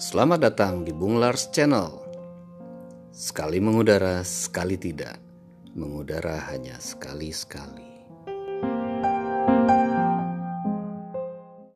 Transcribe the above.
Selamat datang di Bung Lars Channel. Sekali mengudara, sekali tidak. Mengudara hanya sekali-sekali.